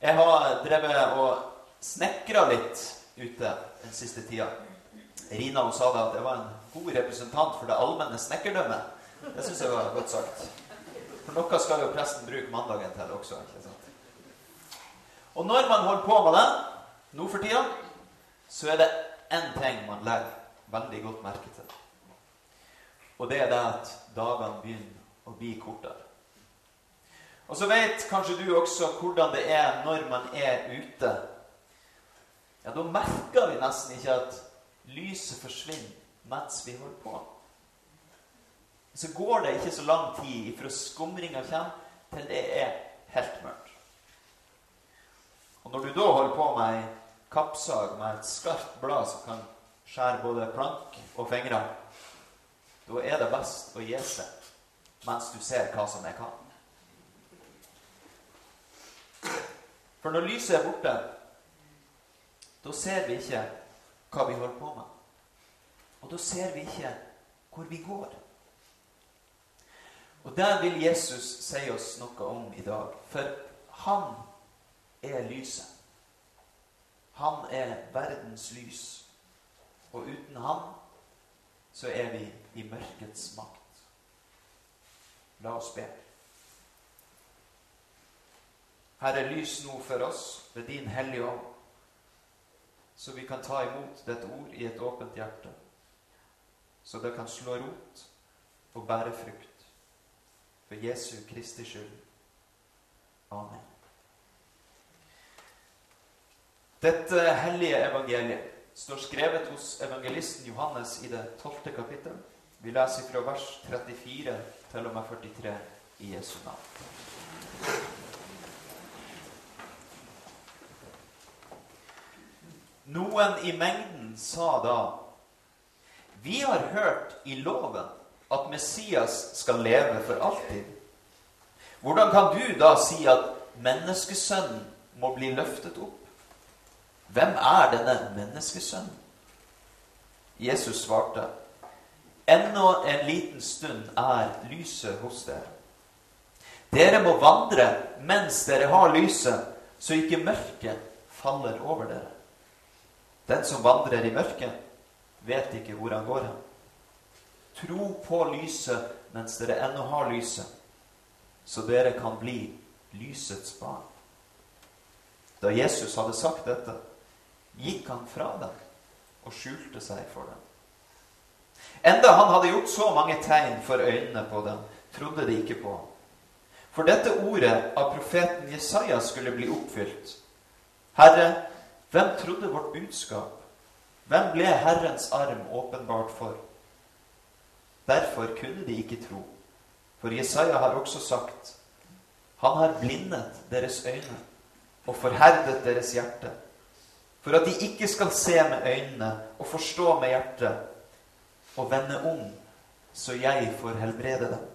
Jeg har drevet og snekra litt ute den siste tida. Rina hun sa det at jeg var en god representant for det allmenne snekkerdømmet. Det syns jeg var godt sagt. For noe skal jo presten bruke mandagen til også. ikke sant? Og når man holder på med det nå for tida, så er det én ting man legger veldig godt merke til. Og det er det at dagene begynner å bli kortere. Og så vet kanskje du også hvordan det er når man er ute. Ja, Da merker vi nesten ikke at lyset forsvinner mens vi holder på. Så går det ikke så lang tid fra skumringa kommer, til det er helt mørkt. Og når du da holder på med ei kappsag med et skarpt blad som kan skjære både plank og fingre, da er det best å gi seg mens du ser hva som er hva. For når lyset er borte, da ser vi ikke hva vi holder på med. Og da ser vi ikke hvor vi går. Og der vil Jesus si oss noe om i dag. For han er lyset. Han er verdens lys. Og uten han så er vi i mørkets makt. La oss be. Herre, lys nå for oss ved din Hellige Ånd, så vi kan ta imot dette ord i et åpent hjerte, så det kan slå rot og bære frukt. For Jesu Kristi skyld. Amen. Dette hellige evangeliet står skrevet hos evangelisten Johannes i det tolvte kapittel. Vi leser fra vers 34 til og med 43 i Jesu navn. Noen i mengden sa da Vi har hørt i loven at Messias skal leve for alltid. Hvordan kan du da si at menneskesønnen må bli løftet opp? Hvem er denne menneskesønnen? Jesus svarte, Ennå en liten stund er lyset hos dere. Dere må vandre mens dere har lyset, så ikke mørket faller over dere. Den som vandrer i mørket, vet ikke hvor han går hen. Tro på lyset mens dere ennå har lyset, så dere kan bli lysets barn. Da Jesus hadde sagt dette, gikk han fra dem og skjulte seg for dem. Enda han hadde gjort så mange tegn for øynene på dem, trodde de ikke på ham. For dette ordet av profeten Jesaja skulle bli oppfylt. Herre, hvem trodde vårt budskap? Hvem ble Herrens arm åpenbart for? Derfor kunne de ikke tro. For Jesaja har også sagt Han har blindet deres øyne og forherdet deres hjerte, for at de ikke skal se med øynene og forstå med hjertet og vende om, så jeg får helbrede dem.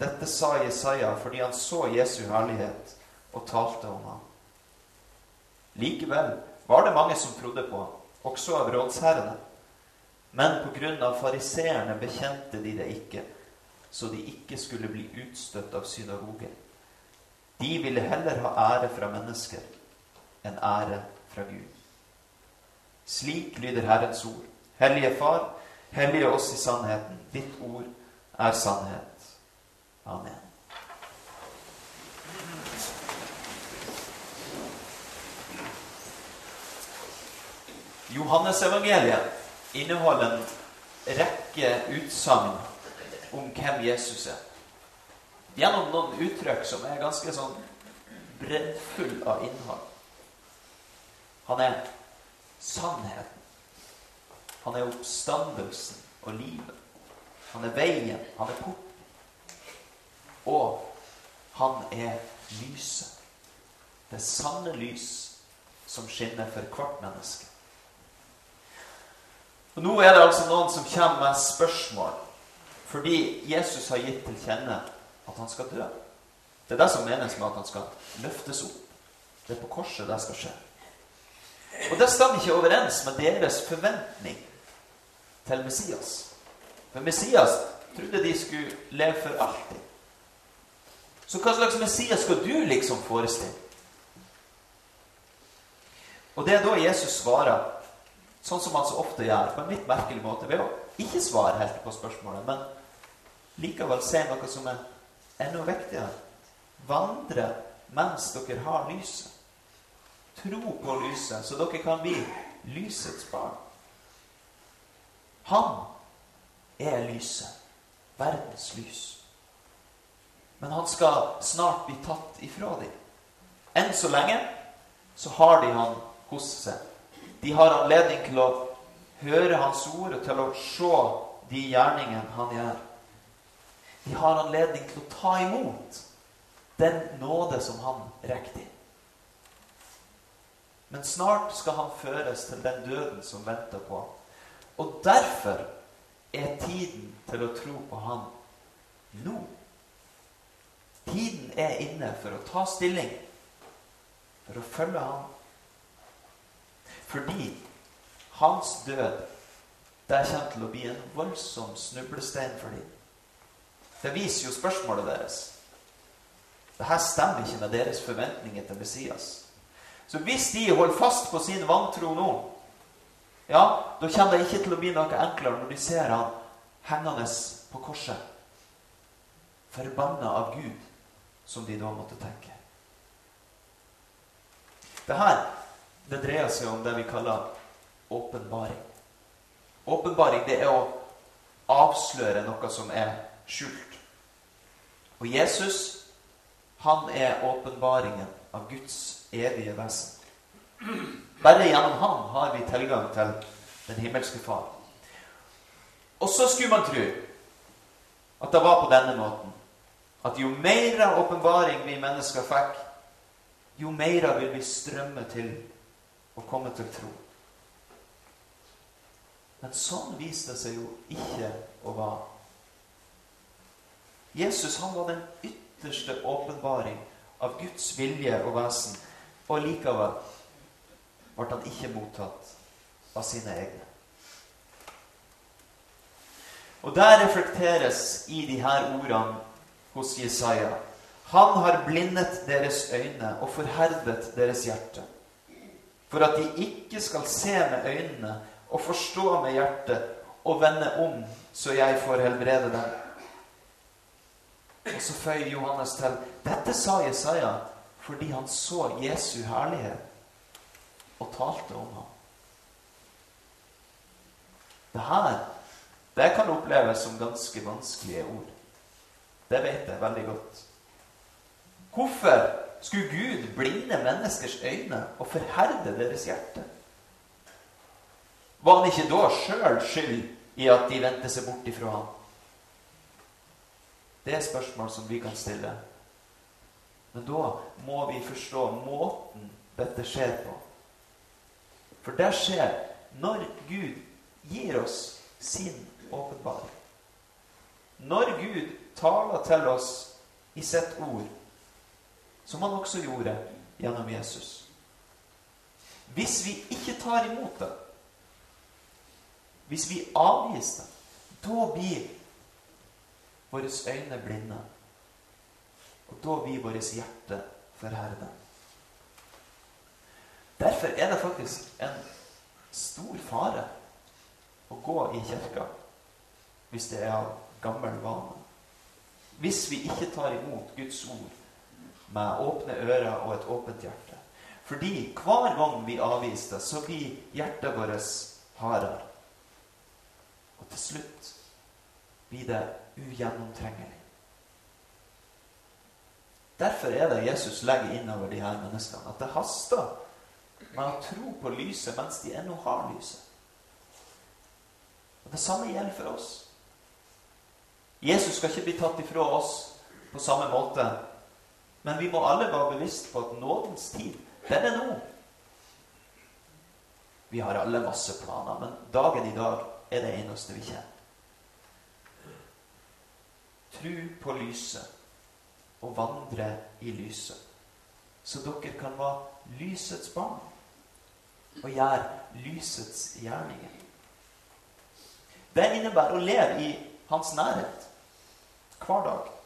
Dette sa Jesaja fordi han så Jesu herlighet og talte om ham. Likevel var det mange som trodde på ham, også av rådsherrene. Men av fariseerne bekjente de det ikke, så de ikke skulle bli utstøtt av synagogen. De ville heller ha ære fra mennesker enn ære fra Gud. Slik lyder Herrens ord. Hellige Far, hellige oss i sannheten. Ditt ord er sannhet. Amen. Johannesevangeliet inneholder en rekke utsagn om hvem Jesus er. Gjennom noen uttrykk som er ganske sånn breddfull av innhold. Han er sannheten. Han er oppstandelsen og livet. Han er veien. Han er porten. Og han er lyset. Det sanne lys som skinner for hvert menneske. Og Nå er det altså noen som kommer med spørsmål fordi Jesus har gitt til kjenne at han skal dø. Det er det som menes med at han skal løftes opp. Det er på korset det skal skje. Og det stemmer ikke overens med deres forventning til Messias. For Messias trodde de skulle leve for alltid. Så hva slags Messias skal du liksom forestille? Og det er da Jesus svarer, sånn som han så ofte gjør, på en litt merkelig måte, ved å ikke svare helt på spørsmålet, men likevel se noe som er enda viktigere. Vandre mens dere har lyset. Tro på lyset, så dere kan bli lysets barn. Han er lyset. Verdens lys. Men han skal snart bli tatt ifra dem. Enn så lenge så har de han hos seg. De har anledning til å høre hans ord og til å se de gjerningene han gjør. De har anledning til å ta imot den nåde som han rekker. Men snart skal han føres til den døden som venter på ham. Og derfor er tiden til å tro på han nå. Tiden er inne for å ta stilling, for å følge ham. Fordi hans død det kommer til å bli en voldsom snublestein for dem. Det viser jo spørsmålet deres. Dette stemmer ikke med deres forventninger til Messias. Så hvis de holder fast på sin vantro nå, ja, da kommer det ikke til å bli noe enklere når de ser han hengende på korset. Forbanna av Gud, som de da måtte tenke. Det her det dreier seg om det vi kaller åpenbaring. Åpenbaring det er å avsløre noe som er skjult. Og Jesus, han er åpenbaringen av Guds evige vesen. Bare gjennom han har vi tilgang til den himmelske Far. Og så skulle man tro at det var på denne måten at jo mer åpenbaring vi mennesker fikk, jo mer vil vi strømme til å komme til tro. Men sånn viste det seg jo ikke å være. Jesus han var den ytterste åpenbaring av Guds vilje og vesen. Og likevel ble han ikke mottatt av sine egne. Og der reflekteres i de her ordene hos Jesaja. Han har blindet deres øyne og forherdet deres hjerte. For at de ikke skal se med øynene og forstå med hjertet og vende om, så jeg får helbrede dem. Og så føyer Johannes til dette sa Jesaja fordi han så Jesu herlighet og talte om ham. Det her det kan oppleves som ganske vanskelige ord. Det vet jeg veldig godt. Hvorfor skulle Gud blinde menneskers øyne og forherde deres hjerte? Var han ikke da sjøl skyld i at de vendte seg bort ifra ham? Det er spørsmål som vi kan stille. Men da må vi forstå måten dette skjer på. For det skjer når Gud gir oss sin åpenbaring. Når Gud taler til oss i sitt ord, som han også gjorde gjennom Jesus. Hvis vi ikke tar imot det, hvis vi avviser det, da blir våre øyne blinde. Og da blir vårt hjerte forherdet. Derfor er det faktisk en stor fare å gå i kirka hvis det er av gammel vane. Hvis vi ikke tar imot Guds ord med åpne ører og et åpent hjerte. Fordi hver gang vi avviser det, så blir hjertet vårt hardere. Og til slutt blir det ugjennomtrengelig. Derfor er det Jesus legger innover de her menneskene at det haster med å tro på lyset mens de ennå har lyset. Og Det samme gjelder for oss. Jesus skal ikke bli tatt ifra oss på samme måte. Men vi må alle være bevisst på at nådens tid, den er nå. Vi har alle masse planer, men dagen i dag er det eneste vi kjenner. Tru på lyset og vandre i lyset, så dere kan være lysets barn og gjøre lysets gjerninger. Det innebærer å leve i hans nærhet hver dag.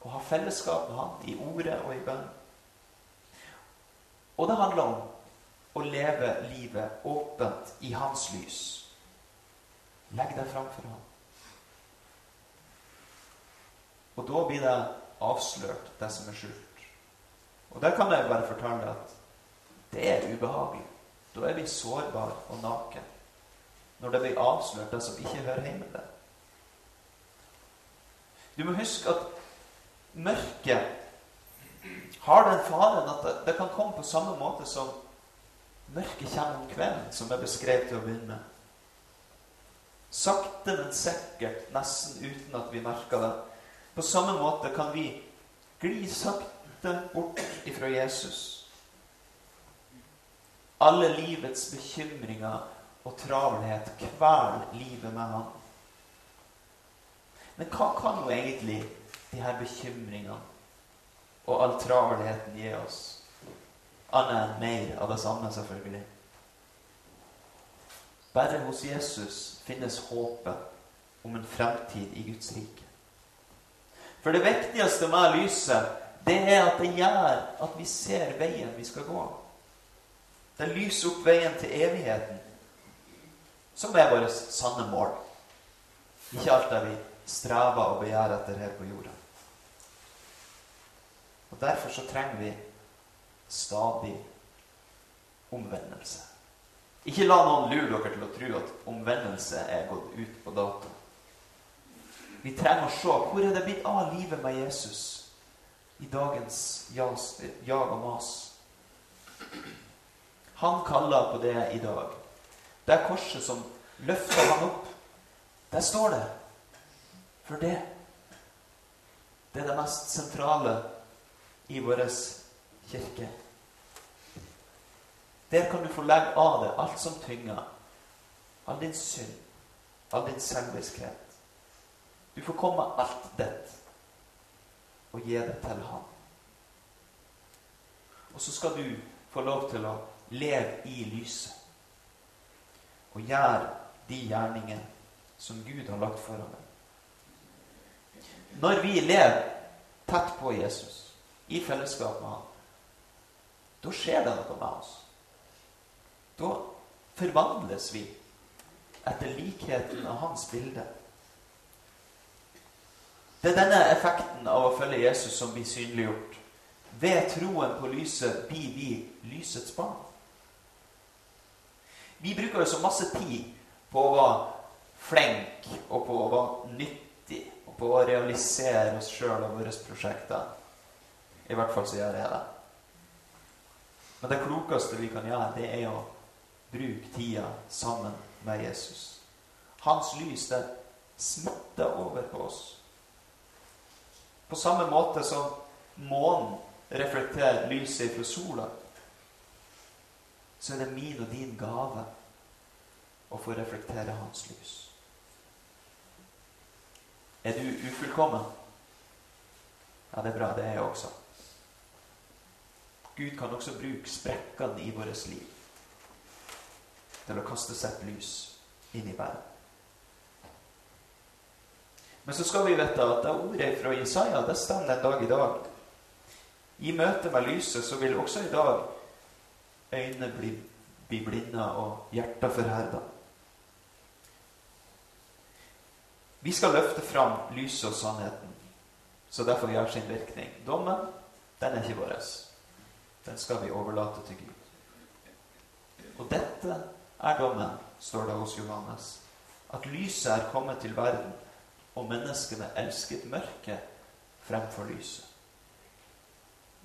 Og ha fellesskap med han i ordet og i bønn. Og det handler om å leve livet åpent i hans lys. Legg deg framfor ham. Og da blir det avslørt, det som er skjult. Og der kan jeg bare fortelle at det er ubehagelig. Da er vi sårbare og naken. Når det blir avslørt det som ikke hører hjemme der. Du må huske at mørket har den faren at det, det, kan komme på samme måte som mørket kommer om kvelden, som er beskrevet til å begynne med. Sakte, men sikkert, nesten uten at vi merker det. På samme måte kan vi gli sakte bort ifra Jesus. Alle livets bekymringer og travelhet kveler livet med ham. Men hva kan jo egentlig de her bekymringene og all travelheten gir oss. Annet enn mer av det samme, selvfølgelig. Bare hos Jesus finnes håpet om en fremtid i Guds rike. For det viktigste med lyset, det er at det gjør at vi ser veien vi skal gå. Det lyser opp veien til evigheten, som er vårt sanne mål. Ikke alt det vi strever og begjærer etter her på jorda. Og Derfor så trenger vi stadig omvendelse. Ikke la noen lure dere til å tro at omvendelse er gått ut på dato. Vi trenger å se hvor er det blitt av livet med Jesus i dagens jag og mas. Han kaller på det i dag. Det er korset som løfter han opp. Der står det. For det. Det er det mest sentrale i vår kirke. Der kan du få legge av deg alt som tynger. All din synd, all din selviskhet. Du får komme alt ditt og gi det til ham. Og så skal du få lov til å leve i lyset. Og gjøre de gjerninger som Gud har lagt foran deg. Når vi lever tett på Jesus, i fellesskap med Han, da skjer det noe med oss. Da forvandles vi etter likheten av hans bilde. Det er denne effekten av å følge Jesus som blir synliggjort. Ved troen på lyset blir vi lysets barn. Vi bruker jo så masse tid på å flink og på å være nyttig og på å realisere oss sjøl og våre prosjekter. I hvert fall så gjør jeg det. Men det klokeste vi kan gjøre, det er å bruke tida sammen med Jesus. Hans lys, det smitter over på oss. På samme måte som månen reflekterer lyset fra sola, så er det min og din gave å få reflektere hans lys. Er du ufullkommen? Ja, det er bra. Det er jeg også. Gud kan også bruke sprekkene i vårt liv til å kaste sitt lys inn i verden. Men så skal vi vite at det ordet fra Jesaja det stemmer en dag i dag. I møte med lyset så vil også i dag øynene bli, bli blinde og hjertet forherda. Vi skal løfte fram lyset og sannheten, så derfor gjør sin virkning. Dommen, den er ikke vår. Den skal vi overlate til Gud. Og dette er dommen, står det hos Johannes. At lyset er kommet til verden, og menneskene elsket mørket fremfor lyset.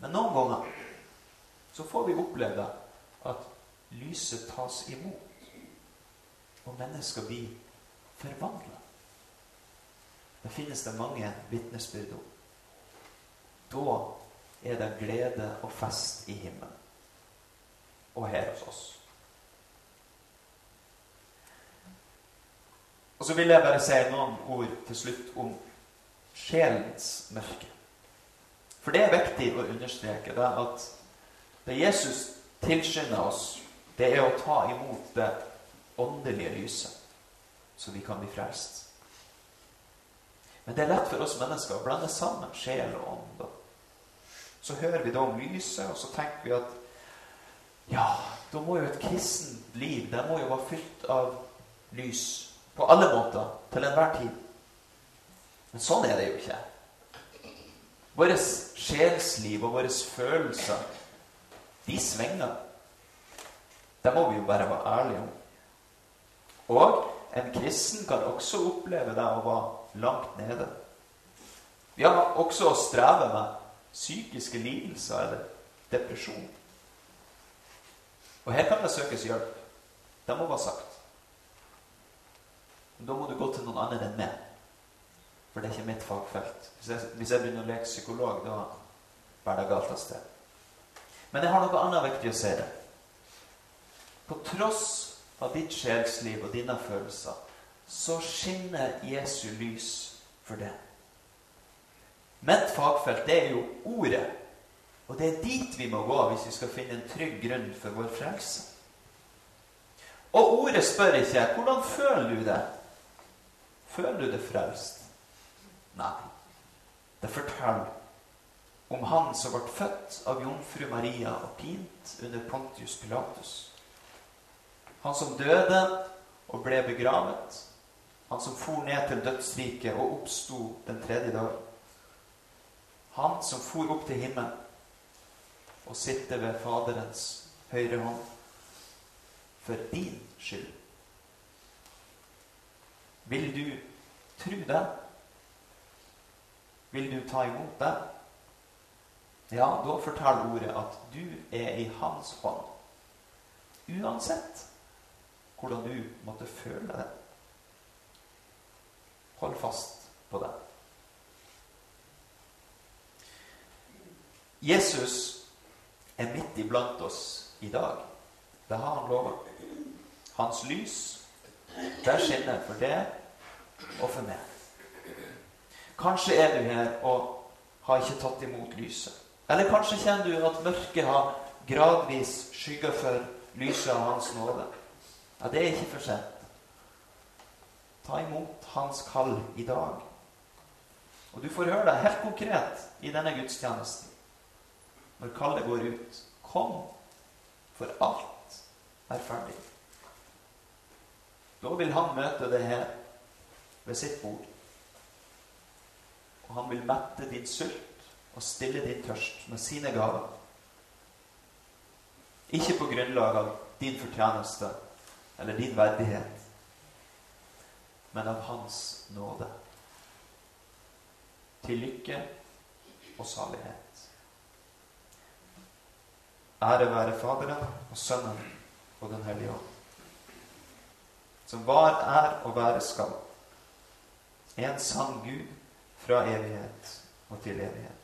Men noen ganger så får vi oppleve at lyset tas imot, og mennesker blir forvandla. Det finnes det mange vitnesbyrd om. Da er det glede og fest i himmelen. Og her hos oss. Og så vil jeg bare si noen ord til slutt om sjelens mørke. For det er viktig å understreke det at det Jesus tilskynder oss, det er å ta imot det åndelige lyset, så vi kan bli frelst. Men det er lett for oss mennesker å blande sammen sjel og ånd. Så hører vi da om lyset, og så tenker vi at ja, da må jo et kristent liv det må jo være fylt av lys på alle måter til enhver tid. Men sånn er det jo ikke. Vårt sjelsliv og våre følelser, de svinger. Det må vi jo bare være ærlige om. Og en kristen kan også oppleve det å være langt nede. Vi har også å streve med psykiske lidelser eller depresjon. Og her kan det søkes hjelp. Det må være sagt. Men da må du gå til noen andre enn meg. For det er ikke mitt fagfelt. Hvis jeg, hvis jeg begynner å leke psykolog, da bærer det galt av sted. Men jeg har noe annet viktig å si det. På tross av ditt sjelsliv og dine følelser, så skinner Jesu lys for det. Mitt fagfelt, det er jo ordet. Og det er dit vi må gå hvis vi skal finne en trygg grunn for vår frelse. Og ordet spør ikke 'Hvordan føler du det?' Føler du det frelst? Nei. Det forteller om han som ble født av jomfru Maria og pint under Pontius Pilatus. Han som døde og ble begravet. Han som for ned til dødsriket og oppsto den tredje dag. Han som for opp til himmelen og sitter ved Faderens høyre hånd for din skyld. Vil du tro det? Vil du ta imot det? Ja, da forteller ordet at du er i hans hånd. Uansett hvordan du måtte føle det. Hold fast på det. Jesus er midt iblant oss i dag. Det har han lova. Hans lys, der skinner for deg og for meg. Kanskje er du her og har ikke tatt imot lyset. Eller kanskje kjenner du at mørket har gradvis skygga for lyset av Hans nåde. Ja, det er ikke for sent. Ta imot Hans kall i dag. Og du får høre det helt konkret i denne gudstjenesten når kallet går ut. Kom, for alt er ferdig. Da vil han møte deg her ved sitt bord. Og han vil mette din sult og stille din tørst med sine gaver. Ikke på grunnlag av din fortjeneste eller din verdighet, men av Hans nåde. Til lykke og salighet. Ære være Faderen og Sønnen og Den hellige ånd. Som var, er og være skal. En sann Gud fra evighet og til evighet.